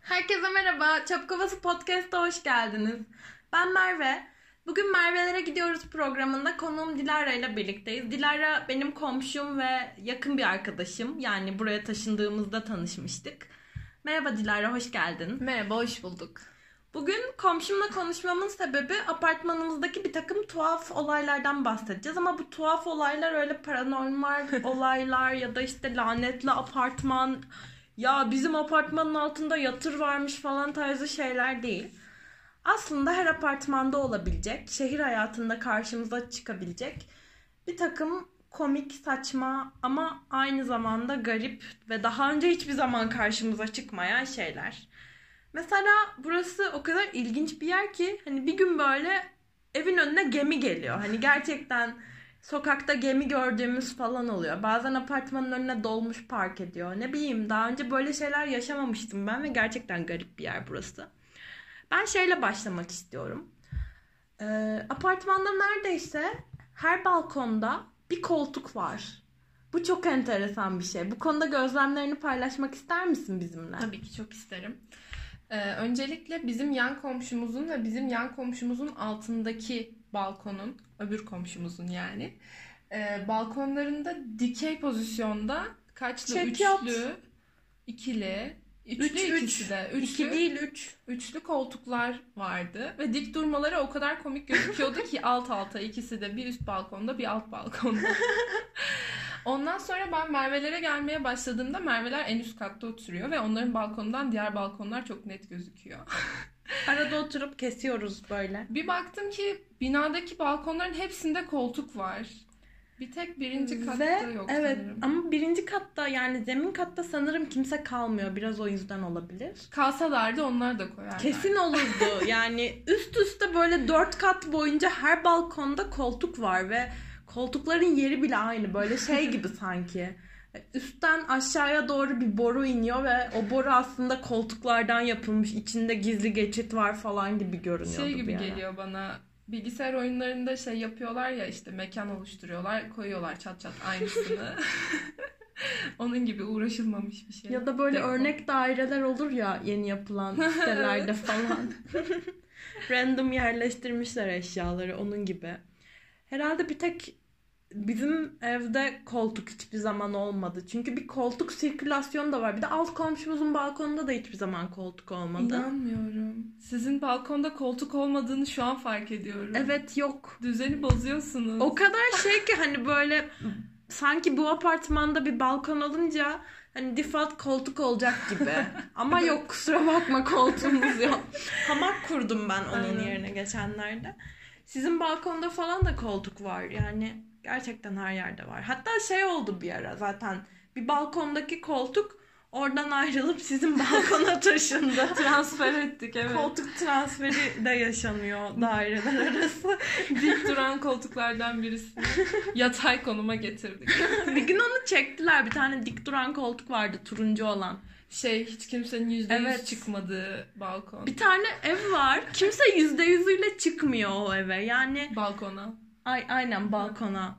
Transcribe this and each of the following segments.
Herkese merhaba. Çapkovası Podcast'a hoş geldiniz. Ben Merve. Bugün Merve'lere gidiyoruz programında konuğum Dilara ile birlikteyiz. Dilara benim komşum ve yakın bir arkadaşım. Yani buraya taşındığımızda tanışmıştık. Merhaba Dilara, hoş geldin. Merhaba, hoş bulduk. Bugün komşumla konuşmamın sebebi apartmanımızdaki bir takım tuhaf olaylardan bahsedeceğiz. Ama bu tuhaf olaylar öyle paranormal olaylar ya da işte lanetli apartman ya bizim apartmanın altında yatır varmış falan tarzı şeyler değil. Aslında her apartmanda olabilecek, şehir hayatında karşımıza çıkabilecek bir takım komik, saçma ama aynı zamanda garip ve daha önce hiçbir zaman karşımıza çıkmayan şeyler. Mesela burası o kadar ilginç bir yer ki hani bir gün böyle evin önüne gemi geliyor. Hani gerçekten sokakta gemi gördüğümüz falan oluyor. Bazen apartmanın önüne dolmuş park ediyor. Ne bileyim daha önce böyle şeyler yaşamamıştım ben ve gerçekten garip bir yer burası. Ben şeyle başlamak istiyorum. Ee, apartmanda neredeyse her balkonda bir koltuk var. Bu çok enteresan bir şey. Bu konuda gözlemlerini paylaşmak ister misin bizimle? Tabii ki çok isterim. Ee, öncelikle bizim yan komşumuzun ve bizim yan komşumuzun altındaki balkonun, öbür komşumuzun yani, e, balkonlarında dikey pozisyonda kaçlı? Çek üçlü, yat. ikili, üçlü Üç, ikisi üç. de. Üçlü, İki değil üç. Üçlü koltuklar vardı ve dik durmaları o kadar komik gözüküyordu ki alt alta ikisi de bir üst balkonda bir alt balkonda. Ondan sonra ben Merve'lere gelmeye başladığımda Merve'ler en üst katta oturuyor ve onların balkonundan diğer balkonlar çok net gözüküyor. Arada oturup kesiyoruz böyle. Bir baktım ki binadaki balkonların hepsinde koltuk var. Bir tek birinci katta Ve yok evet sanırım. ama birinci katta yani zemin katta sanırım kimse kalmıyor. Biraz o yüzden olabilir. Kalsalardı onlar da koyarlar. Kesin olurdu. yani üst üste böyle dört kat boyunca her balkonda koltuk var ve koltukların yeri bile aynı. Böyle şey gibi sanki. Üstten aşağıya doğru bir boru iniyor ve o boru aslında koltuklardan yapılmış. İçinde gizli geçit var falan gibi görünüyordu Şey gibi geliyor bana. Bilgisayar oyunlarında şey yapıyorlar ya işte mekan oluşturuyorlar, koyuyorlar çat çat aynısını. Onun gibi uğraşılmamış bir şey. Ya da böyle Dekor. örnek daireler olur ya yeni yapılan sitelerde falan. Random yerleştirmişler eşyaları onun gibi. Herhalde bir tek bizim evde koltuk hiçbir zaman olmadı. Çünkü bir koltuk sirkülasyonu da var. Bir de alt komşumuzun balkonunda da hiçbir zaman koltuk olmadı. İnanmıyorum. Sizin balkonda koltuk olmadığını şu an fark ediyorum. Evet yok. Düzeni bozuyorsunuz. O kadar şey ki hani böyle sanki bu apartmanda bir balkon olunca hani default koltuk olacak gibi. Ama yok kusura bakma koltuğumuz yok. Hamak kurdum ben onun Aynen. yerine geçenlerde. Sizin balkonda falan da koltuk var. Yani gerçekten her yerde var. Hatta şey oldu bir ara zaten bir balkondaki koltuk oradan ayrılıp sizin balkona taşındı. Transfer ettik evet. Koltuk transferi de yaşanıyor daireler arası. Dik duran koltuklardan birisini yatay konuma getirdik. bir gün onu çektiler. Bir tane dik duran koltuk vardı turuncu olan. Şey hiç kimsenin yüzde yüz Evet. çıkmadığı balkon. Bir tane ev var. Kimse yüzde yüzüyle çıkmıyor o eve. Yani Balkona. Ay, aynen balkona.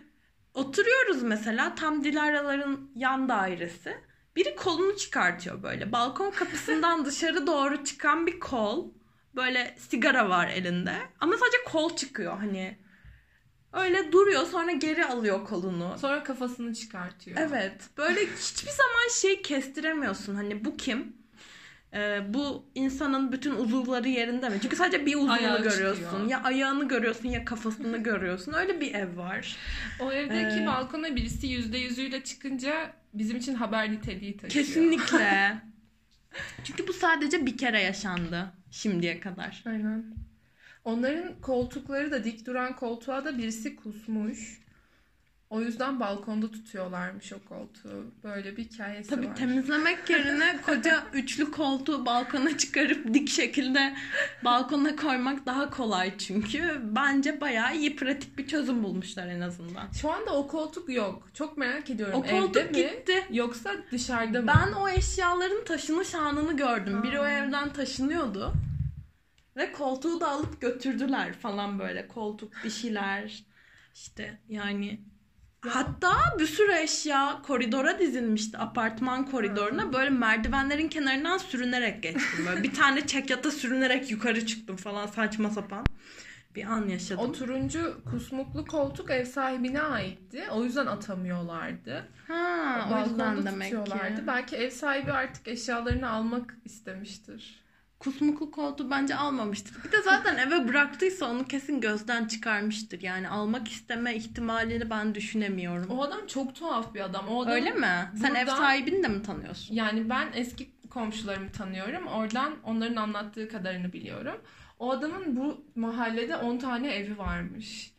Oturuyoruz mesela tam Dilara'ların yan dairesi. Biri kolunu çıkartıyor böyle. Balkon kapısından dışarı doğru çıkan bir kol. Böyle sigara var elinde. Ama sadece kol çıkıyor hani. Öyle duruyor sonra geri alıyor kolunu. Sonra kafasını çıkartıyor. Evet. Böyle hiçbir zaman şey kestiremiyorsun. Hani bu kim? Ee, bu insanın bütün uzuvları yerinde mi? Çünkü sadece bir uzuvunu Ayağı görüyorsun. çıkıyor. Ya ayağını görüyorsun ya kafasını görüyorsun. Öyle bir ev var. O evdeki Ee, balkona birisi yüzde yüzüyle çıkınca bizim için haber niteliği taşıyor. Kesinlikle. Çünkü bu sadece bir kere yaşandı şimdiye kadar. Aynen. Onların koltukları da dik duran koltuğa da birisi kusmuş. O yüzden balkonda tutuyorlarmış o koltuğu. Böyle bir hikayesi Tabii var. temizlemek yerine koca üçlü koltuğu balkona çıkarıp dik şekilde balkona koymak daha kolay çünkü. Bence bayağı iyi pratik bir çözüm bulmuşlar en azından. Şu anda o koltuk yok. Çok merak ediyorum. O koltuk Evde mi? gitti. Yoksa dışarıda mı? Ben o eşyaların taşınış anını gördüm. Biri o evden taşınıyordu. Ve koltuğu da alıp götürdüler falan böyle. Koltuk bir şeyler. İşte yani Hatta bir sürü eşya koridora dizilmişti. Apartman koridoruna. Böyle merdivenlerin kenarından sürünerek geçtim. Böyle bir tane çekyata sürünerek yukarı çıktım falan saçma sapan. Bir an yaşadım. O turuncu kusmuklu koltuk ev sahibine aitti. O yüzden atamıyorlardı. ha, o Balkonda yüzden demek ki. Belki ev sahibi artık eşyalarını almak istemiştir. Kusmuklu koltuğu bence almamıştır. Bir de zaten eve bıraktıysa onu kesin gözden çıkarmıştır. Yani almak isteme ihtimalini ben düşünemiyorum. O adam çok tuhaf bir adam. O adam, Öyle mi? Sen ev sahibini de mi tanıyorsun? Yani ben eski komşularımı tanıyorum. Oradan onların anlattığı kadarını biliyorum. O adamın bu mahallede 10 tane evi varmış.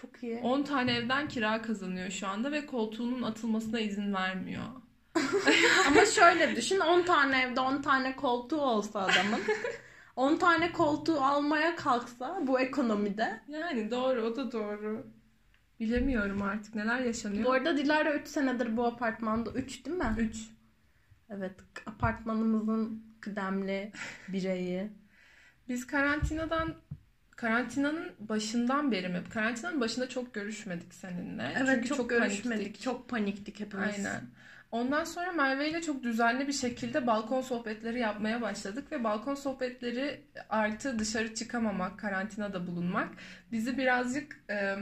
Çok iyi. 10 tane evden kira kazanıyor şu anda ve koltuğunun atılmasına izin vermiyor. Ama şöyle düşün 10 tane evde 10 tane koltuğu olsa adamın 10 tane koltuğu almaya kalksa bu ekonomide. Yani doğru o da doğru. Bilemiyorum artık neler yaşanıyor. Bu arada Dilara 3 senedir bu apartmanda 3 değil mi? 3. Evet apartmanımızın kıdemli bireyi. Biz karantinadan karantinanın başından beri mi? Karantinanın başında çok görüşmedik seninle. Evet Çünkü çok, görüşmedik. paniktik. Çok paniktik hepimiz. Aynen. Ondan sonra Merve ile çok düzenli bir şekilde balkon sohbetleri yapmaya başladık ve balkon sohbetleri artı dışarı çıkamamak, karantinada bulunmak bizi birazcık e,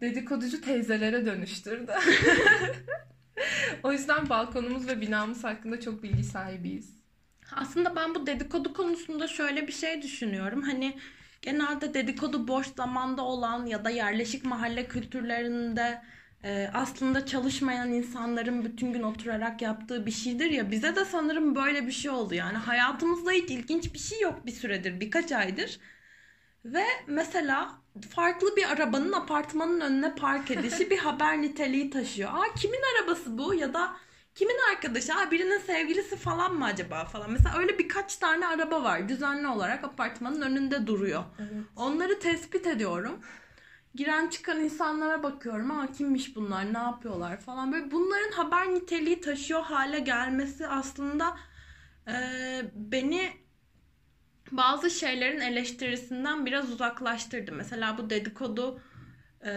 dedikoducu teyzelere dönüştürdü. o yüzden balkonumuz ve binamız hakkında çok bilgi sahibiyiz. Aslında ben bu dedikodu konusunda şöyle bir şey düşünüyorum. Hani genelde dedikodu boş zamanda olan ya da yerleşik mahalle kültürlerinde e, aslında çalışmayan insanların bütün gün oturarak yaptığı bir şeydir ya. Bize de sanırım böyle bir şey oldu. Yani hayatımızda hiç ilginç bir şey yok bir süredir, birkaç aydır. Ve mesela farklı bir arabanın apartmanın önüne park edişi bir haber niteliği taşıyor. Aa kimin arabası bu ya da kimin arkadaşı? Aa birinin sevgilisi falan mı acaba falan. Mesela öyle birkaç tane araba var düzenli olarak apartmanın önünde duruyor. Evet. Onları tespit ediyorum. Giren çıkan insanlara bakıyorum. Aa kimmiş bunlar? Ne yapıyorlar falan. Böyle bunların haber niteliği taşıyor hale gelmesi aslında e, beni bazı şeylerin eleştirisinden biraz uzaklaştırdı. Mesela bu dedikodu e,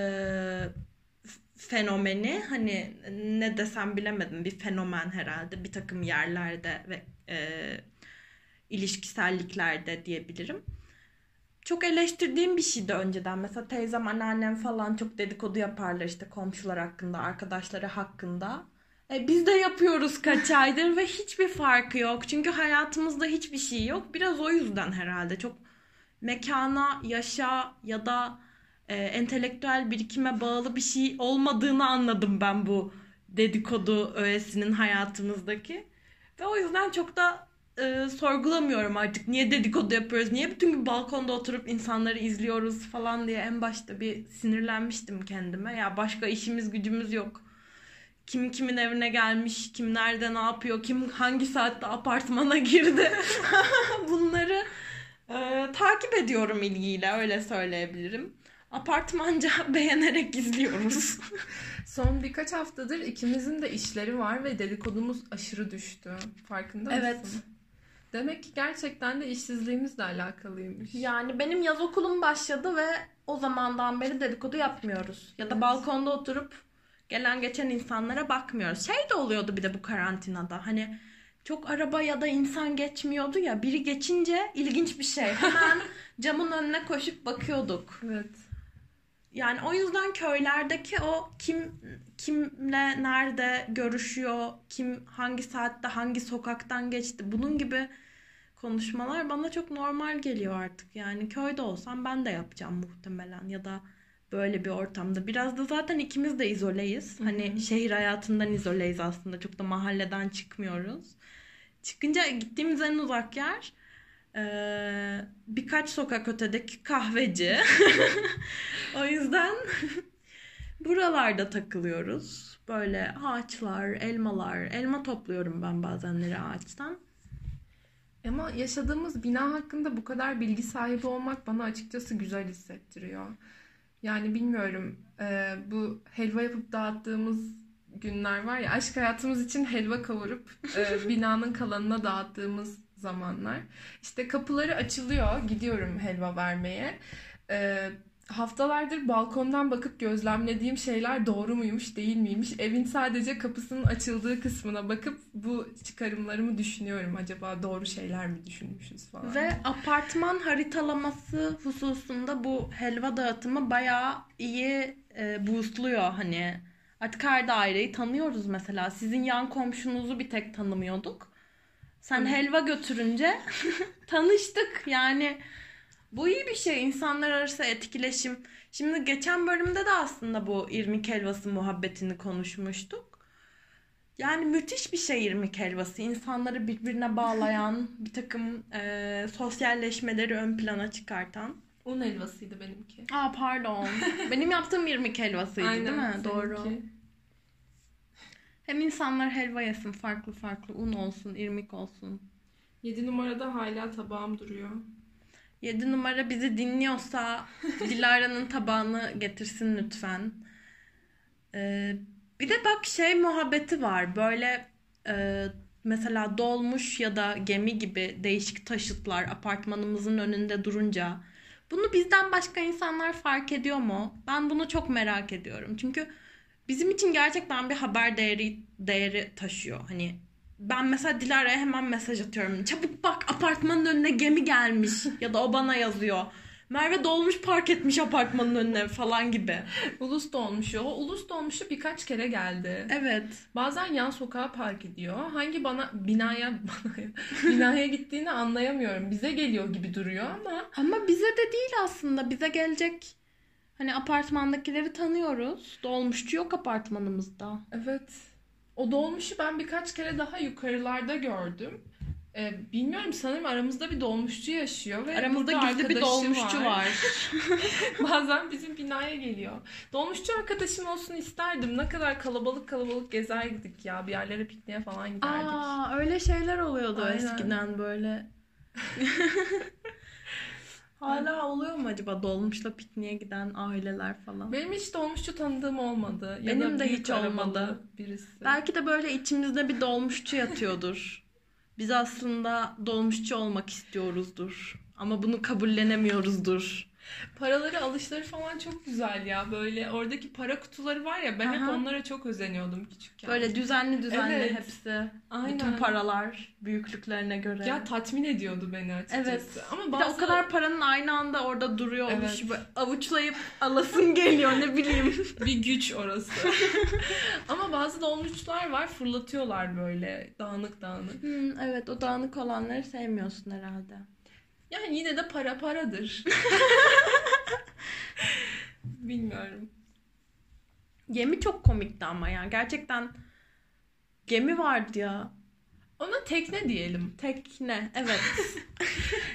fenomeni hani ne desem bilemedim bir fenomen herhalde bir takım yerlerde ve e, ilişkiselliklerde diyebilirim. Çok eleştirdiğim bir şeydi önceden. Mesela teyzem, anneannem falan çok dedikodu yaparlar işte komşular hakkında, arkadaşları hakkında. E, biz de yapıyoruz kaç aydır ve hiçbir farkı yok. Çünkü hayatımızda hiçbir şey yok. Biraz o yüzden herhalde çok mekana, yaşa ya da e, entelektüel birikime bağlı bir şey olmadığını anladım ben bu dedikodu öğesinin hayatımızdaki. Ve o yüzden çok da e, sorgulamıyorum artık. Niye dedikodu yapıyoruz? Niye bütün gün balkonda oturup insanları izliyoruz falan diye en başta bir sinirlenmiştim kendime. Ya başka işimiz gücümüz yok. Kim kimin evine gelmiş, kim nerede ne yapıyor, kim hangi saatte apartmana girdi. Bunları e, takip ediyorum ilgiyle öyle söyleyebilirim. Apartmanca beğenerek izliyoruz. Son birkaç haftadır ikimizin de işleri var ve dedikodumuz aşırı düştü. Farkında mısın? Evet. Demek ki gerçekten de işsizliğimizle alakalıymış. Yani benim yaz okulum başladı ve o zamandan beri dedikodu yapmıyoruz. Ya da Evet. balkonda oturup gelen geçen insanlara bakmıyoruz. Şey de oluyordu bir de bu karantinada. Hani çok araba ya da insan geçmiyordu ya. Biri geçince ilginç bir şey. Hemen camın önüne koşup bakıyorduk. Evet. Yani o yüzden köylerdeki o kim kimle nerede görüşüyor, kim hangi saatte hangi sokaktan geçti bunun gibi konuşmalar bana çok normal geliyor artık. Yani köyde olsam ben de yapacağım muhtemelen ya da böyle bir ortamda. Biraz da zaten ikimiz de izoleyiz. Hani şehir hayatından izoleyiz aslında. Çok da mahalleden çıkmıyoruz. Çıkınca gittiğimiz en uzak yer birkaç sokak ötedeki kahveci. o yüzden buralarda takılıyoruz. Böyle ağaçlar, elmalar. Elma topluyorum ben bazenleri ağaçtan. Ama yaşadığımız bina hakkında bu kadar bilgi sahibi olmak bana açıkçası güzel hissettiriyor. Yani bilmiyorum e, bu helva yapıp dağıttığımız günler var ya aşk hayatımız için helva kavurup e, binanın kalanına dağıttığımız zamanlar. İşte kapıları açılıyor gidiyorum helva vermeye. E, haftalardır balkondan bakıp gözlemlediğim şeyler doğru muymuş değil miymiş? Evin sadece kapısının açıldığı kısmına bakıp bu çıkarımlarımı düşünüyorum. Acaba doğru şeyler mi düşünmüşüz falan. Ve apartman haritalaması hususunda bu helva dağıtımı bayağı iyi e, boostluyor hani. Artık her daireyi tanıyoruz mesela. Sizin yan komşunuzu bir tek tanımıyorduk. Sen Hı. helva götürünce tanıştık. Yani bu iyi bir şey. İnsanlar arası etkileşim. Şimdi geçen bölümde de aslında bu irmik helvası muhabbetini konuşmuştuk. Yani müthiş bir şey irmik helvası. İnsanları birbirine bağlayan, bir takım e, sosyalleşmeleri ön plana çıkartan. Un helvasıydı benimki. Aa pardon. Benim yaptığım irmik helvasıydı değil mi? seninki. Doğru. Hem insanlar helva yesin farklı farklı. Un olsun, irmik olsun. 7 numarada hala tabağım duruyor. 7 numara bizi dinliyorsa Dilara'nın tabağını getirsin lütfen. Ee, bir de bak şey muhabbeti var. Böyle e, mesela dolmuş ya da gemi gibi değişik taşıtlar apartmanımızın önünde durunca bunu bizden başka insanlar fark ediyor mu? Ben bunu çok merak ediyorum. Çünkü bizim için gerçekten bir haber değeri değeri taşıyor. Hani ben mesela Dilara'ya hemen mesaj atıyorum. Çabuk bak apartmanın önüne gemi gelmiş. ya da o bana yazıyor. Merve dolmuş park etmiş apartmanın önüne falan gibi. Ulus dolmuşu. O ulus dolmuşu birkaç kere geldi. Evet. Bazen yan sokağa park ediyor. Hangi bana binaya binaya, binaya gittiğini anlayamıyorum. Bize geliyor gibi duruyor ama Ama bize de değil aslında. Bize gelecek hani apartmandakileri tanıyoruz. Dolmuşçu yok apartmanımızda. evet. O dolmuşu ben birkaç kere daha yukarılarda gördüm. Ee, bilmiyorum sanırım aramızda bir dolmuşçu yaşıyor ve Aramızda gizli bir dolmuşçu var. Bazen bizim binaya geliyor. Dolmuşçu arkadaşım olsun isterdim. Ne kadar kalabalık kalabalık gezerdik ya. Bir yerlere pikniğe falan giderdik. Aa öyle şeyler oluyordu Aynen. eskiden böyle. Hala oluyor mu acaba dolmuşla pikniğe giden aileler falan? Benim hiç dolmuşçu tanıdığım olmadı. Ya Benim de hiç olmadı. Birisi. Belki de böyle içimizde bir dolmuşçu yatıyordur. Biz aslında dolmuşçu olmak istiyoruzdur. Ama bunu kabullenemiyoruzdur. Paraları alışları falan çok güzel ya. Böyle oradaki para kutuları var ya ben hep Aha. onlara çok özeniyordum küçükken. Böyle düzenli düzenli Evet. hepsi. Aynen. Bütün paralar büyüklüklerine göre. Ya tatmin ediyordu beni açıkçası. Evet. Ama Bir bazı... de o kadar paranın aynı anda orada duruyor Evet. oluşu avuçlayıp alasın geliyor ne bileyim. bir güç orası. Ama bazı dolmuşçular var fırlatıyorlar böyle dağınık dağınık. Hmm, evet o dağınık olanları sevmiyorsun herhalde. Yani yine de para paradır. Bilmiyorum. Gemi çok komikti ama ya. Gerçekten gemi vardı ya. Ona tekne diyelim. Tekne. Evet.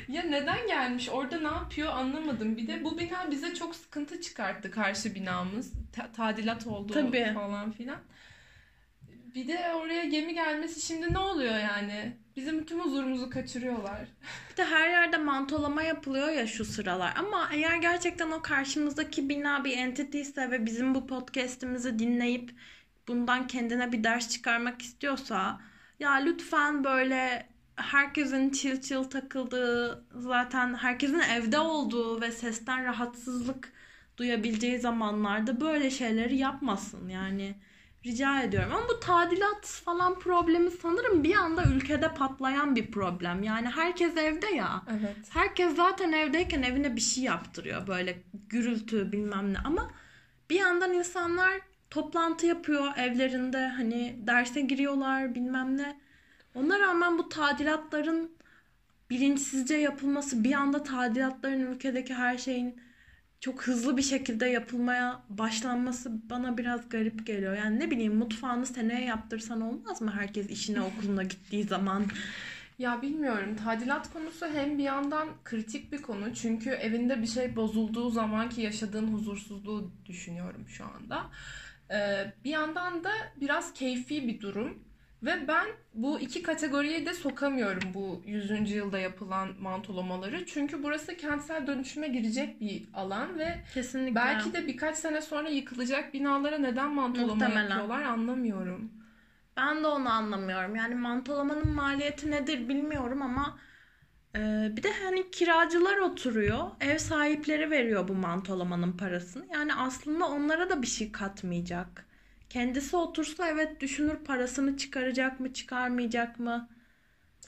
Ya neden gelmiş? Orada ne yapıyor anlamadım. Bir de bu bina bize çok sıkıntı çıkarttı karşı binamız. Ta- tadilat oldu Tabii. falan filan. Bir de oraya gemi gelmesi şimdi ne oluyor yani? Bizim bütün huzurumuzu kaçırıyorlar. Bir de her yerde mantolama yapılıyor ya şu sıralar. Ama eğer gerçekten o karşımızdaki bina bir entity ise ve bizim bu podcast'imizi dinleyip bundan kendine bir ders çıkarmak istiyorsa ya lütfen böyle herkesin chill chill takıldığı zaten herkesin evde olduğu ve sesten rahatsızlık duyabileceği zamanlarda böyle şeyleri yapmasın yani rica ediyorum. Ama bu tadilat falan problemi sanırım bir anda ülkede patlayan bir problem. Yani herkes evde ya. Evet. herkes zaten evdeyken evine bir şey yaptırıyor. Böyle gürültü bilmem ne. Ama bir yandan insanlar toplantı yapıyor evlerinde. Hani derse giriyorlar bilmem ne. Ona rağmen bu tadilatların bilinçsizce yapılması bir anda tadilatların ülkedeki her şeyin çok hızlı bir şekilde yapılmaya başlanması bana biraz garip geliyor. Yani ne bileyim mutfağını seneye yaptırsan olmaz mı herkes işine okuluna gittiği zaman? Ya bilmiyorum. Tadilat konusu hem bir yandan kritik bir konu. Çünkü evinde bir şey bozulduğu zamanki yaşadığın huzursuzluğu düşünüyorum şu anda. Ee, bir yandan da biraz keyfi bir durum. Ve ben bu iki kategoriye de sokamıyorum bu 100. yılda yapılan mantolamaları. Çünkü burası kentsel dönüşüme girecek bir alan ve Kesinlikle. belki de birkaç sene sonra yıkılacak binalara neden mantolama Muhtemelen. yapıyorlar anlamıyorum. Ben de onu anlamıyorum. Yani mantolamanın maliyeti nedir bilmiyorum ama Ee, bir de hani kiracılar oturuyor. Ev sahipleri veriyor bu mantolamanın parasını. Yani aslında onlara da bir şey katmayacak. Kendisi otursa evet düşünür parasını çıkaracak mı çıkarmayacak mı?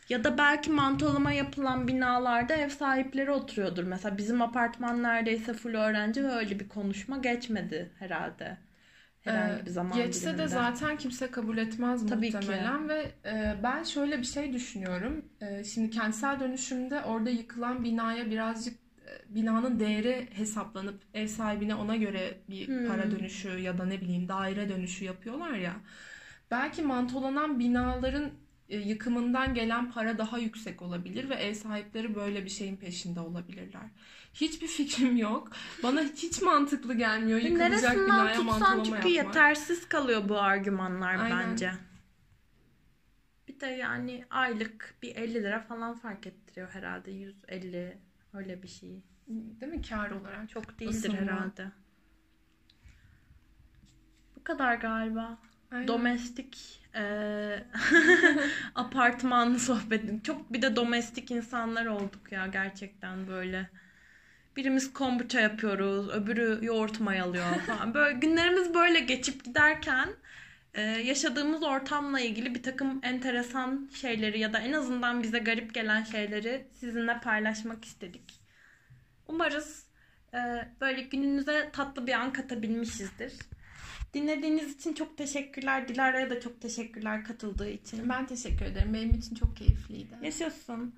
Ya da belki mantolama yapılan binalarda ev sahipleri oturuyordur. Mesela bizim apartman neredeyse full öğrenci ve öyle bir konuşma geçmedi herhalde. Herhangi bir zaman Geçse de diliminde. zaten kimse kabul etmez Tabii ki. muhtemelen ve e, ben şöyle bir şey düşünüyorum. E, şimdi kentsel dönüşümde orada yıkılan binaya birazcık binanın değeri hesaplanıp ev sahibine ona göre bir Hmm. para dönüşü ya da ne bileyim daire dönüşü yapıyorlar ya. Belki mantolanan binaların e, yıkımından gelen para daha yüksek olabilir ve ev sahipleri böyle bir şeyin peşinde olabilirler. Hiçbir fikrim yok. Bana hiç mantıklı gelmiyor yıkılacak Neresinden binaya tutsan çünkü yapmak. yetersiz kalıyor bu argümanlar Aynen. bence. Bir de yani aylık bir 50 lira falan fark ettiriyor herhalde. 150 öyle bir şey. Değil mi kar olarak? Çok değildir Isınma. herhalde. Bu kadar galiba. Aynen. Domestik eee, apartman sohbeti. Çok bir de domestik insanlar olduk ya gerçekten böyle. Birimiz kombuça yapıyoruz, öbürü yoğurt mayalıyor falan. Böyle günlerimiz böyle geçip giderken e, yaşadığımız ortamla ilgili bir takım enteresan şeyleri ya da en azından bize garip gelen şeyleri sizinle paylaşmak istedik. Umarız e, böyle gününüze tatlı bir an katabilmişizdir. Dinlediğiniz için çok teşekkürler. Dilara'ya da çok teşekkürler katıldığı için. Ben teşekkür ederim. Benim için çok keyifliydi. Yaşasın.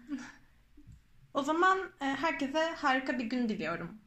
O zaman e, herkese harika bir gün diliyorum.